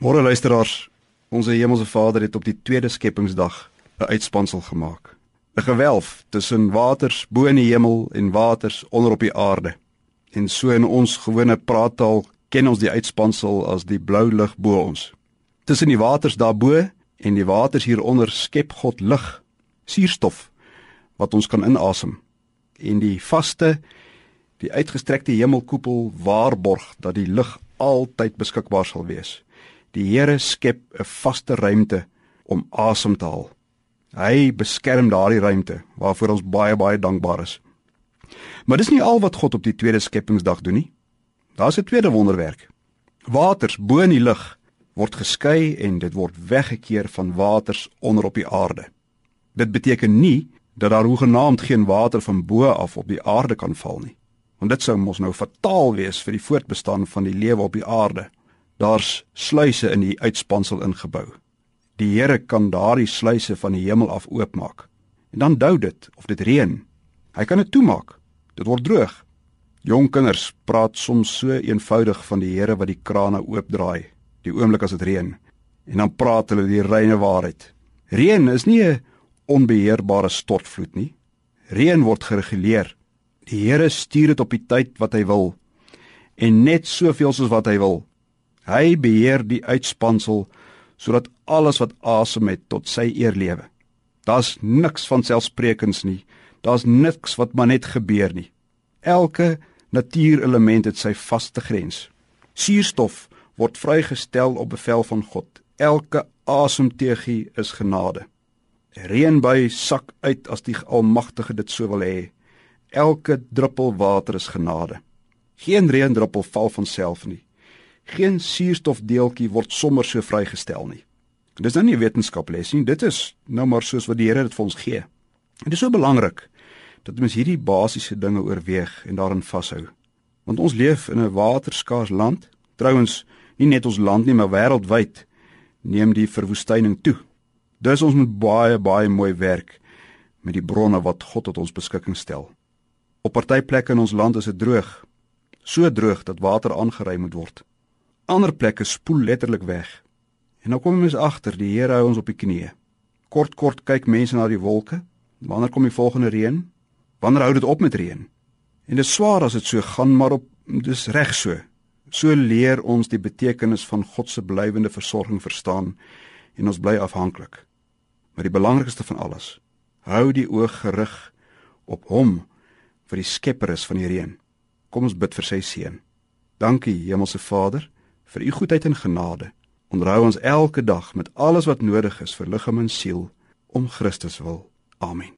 Môre luisteraars, ons Hemelse Vader het op die tweede skepingsdag 'n uitspansel gemaak. 'n Gewelf tussen waters bo in die hemel en waters onder op die aarde. En so in ons gewone praattaal ken ons die uitspansel as die blou lug bo ons. Tussen die waters daarbo en die waters hieronder skep God lig, suurstof wat ons kan inasem. En die vaste, die uitgestrekte hemelkoepel waarborg dat die lig altyd beskikbaar sal wees. Die Here skep 'n vaste ruimte om asem te haal. Hy beskerm daardie ruimte waarvoor ons baie baie dankbaar is. Maar dis nie al wat God op die tweede skepingsdag doen nie. Daar's 'n tweede wonderwerk. Waters bo in die lug word geskei en dit word weggekeer van waters onder op die aarde. Dit beteken nie dat daar hoegenaamd geen water van bo af op die aarde kan val nie. Want dit sou mos nou fataal wees vir die voortbestaan van die lewe op die aarde. Daar's sluise in die uitspansel ingebou. Die Here kan daardie sluise van die hemel af oopmaak. En dan dou dit of dit reën. Hy kan dit toemaak. Dit word droog. Jong kinders praat soms so eenvoudig van die Here wat die krane oopdraai die oomblik as dit reën. En dan praat hulle die reine waarheid. Reën is nie 'n onbeheerbare stortvloed nie. Reën word gereguleer. Die Here stuur dit op die tyd wat hy wil en net soveel soos wat hy wil. Hy beheer die uitspansel sodat alles wat asem het tot sy eer lewe. Daar's niks van selfsprekends nie. Daar's niks wat maar net gebeur nie. Elke natuurelement het sy vaste grens. Suurstof word vrygestel op bevel van God. Elke asemteegie is genade. Reënbui sak uit as die Almagtige dit so wil hê. Elke druppel water is genade. Geen reëndruppel val van self nie. Geen suurstofdeeltjie word sommer so vrygestel nie. Dis nou nie wetenskaples nie, dit is nou maar soos wat die Here dit vir ons gee. En dit is so belangrik dat ons hierdie basiese dinge oorweeg en daarin vashou. Want ons leef in 'n waterskaars land. Trouwens, nie net ons land nie, maar wêreldwyd neem die verwoestyning toe. Dus ons moet baie baie mooi werk met die bronne wat God tot ons beskikking stel. Op party plekke in ons land is dit droog. So droog dat water aangery moet word ander plekke spoel letterlik weg. En nou kom ons agter, die Here hou ons op die knieë. Kort kort kyk mense na die wolke. Wanneer kom die volgende reën? Wanneer hou dit op met reën? En dit is swaar as dit so gaan, maar op dis reg so. So leer ons die betekenis van God se blywende versorging verstaan en ons bly afhanklik. Maar die belangrikste van alles, hou die oog gerig op Hom vir die skepper is van die reën. Kom ons bid vir sy seën. Dankie Hemelse Vader vir u goedheid en genade. Onthou ons elke dag met alles wat nodig is vir liggaam en siel om Christus wil. Amen.